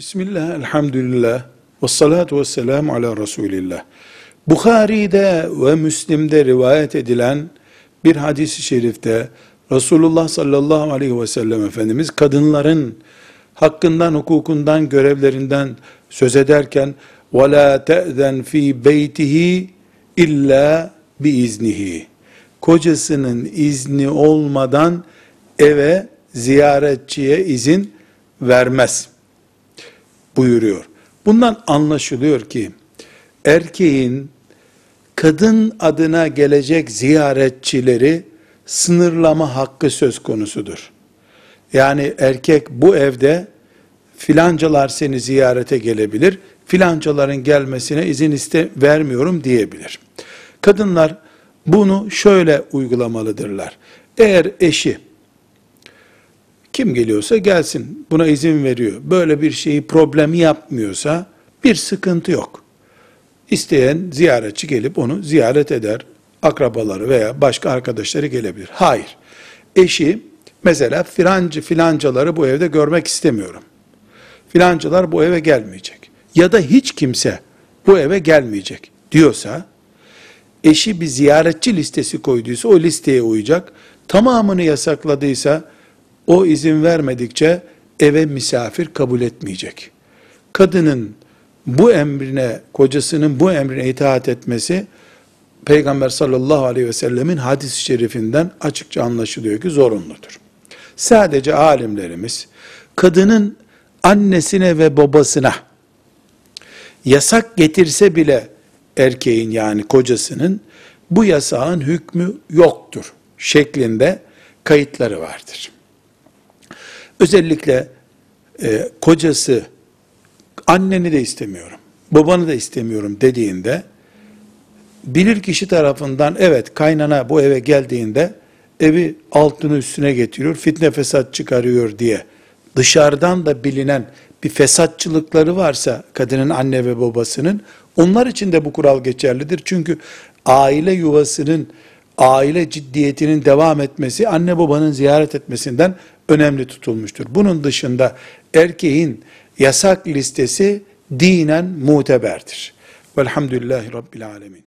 Bismillah, elhamdülillah, ve salatu ve selamu ala Resulillah. Bukhari'de ve Müslim'de rivayet edilen bir hadis-i şerifte Resulullah sallallahu aleyhi ve sellem Efendimiz kadınların hakkından, hukukundan, görevlerinden söz ederken وَلَا تَأْذَنْ ف۪ي بَيْتِهِ illa biiznihi. Kocasının izni olmadan eve ziyaretçiye izin vermez Buyuruyor. Bundan anlaşılıyor ki erkeğin kadın adına gelecek ziyaretçileri sınırlama hakkı söz konusudur. Yani erkek bu evde filancalar seni ziyarete gelebilir, filancaların gelmesine izin iste vermiyorum diyebilir. Kadınlar bunu şöyle uygulamalıdırlar. Eğer eşi kim geliyorsa gelsin buna izin veriyor. Böyle bir şeyi problemi yapmıyorsa bir sıkıntı yok. İsteyen ziyaretçi gelip onu ziyaret eder. Akrabaları veya başka arkadaşları gelebilir. Hayır. Eşi mesela filancı filancaları bu evde görmek istemiyorum. Filancalar bu eve gelmeyecek. Ya da hiç kimse bu eve gelmeyecek diyorsa eşi bir ziyaretçi listesi koyduysa o listeye uyacak. Tamamını yasakladıysa o izin vermedikçe eve misafir kabul etmeyecek. Kadının bu emrine, kocasının bu emrine itaat etmesi, Peygamber sallallahu aleyhi ve sellemin hadis-i şerifinden açıkça anlaşılıyor ki zorunludur. Sadece alimlerimiz, kadının annesine ve babasına yasak getirse bile erkeğin yani kocasının bu yasağın hükmü yoktur şeklinde kayıtları vardır. Özellikle e, kocası anneni de istemiyorum, babanı da istemiyorum dediğinde bilir kişi tarafından evet kaynana bu eve geldiğinde evi altını üstüne getiriyor, fitne fesat çıkarıyor diye dışarıdan da bilinen bir fesatçılıkları varsa kadının anne ve babasının onlar için de bu kural geçerlidir. Çünkü aile yuvasının aile ciddiyetinin devam etmesi anne babanın ziyaret etmesinden önemli tutulmuştur. Bunun dışında erkeğin yasak listesi dinen muteberdir. Velhamdülillahi Rabbil Alemin.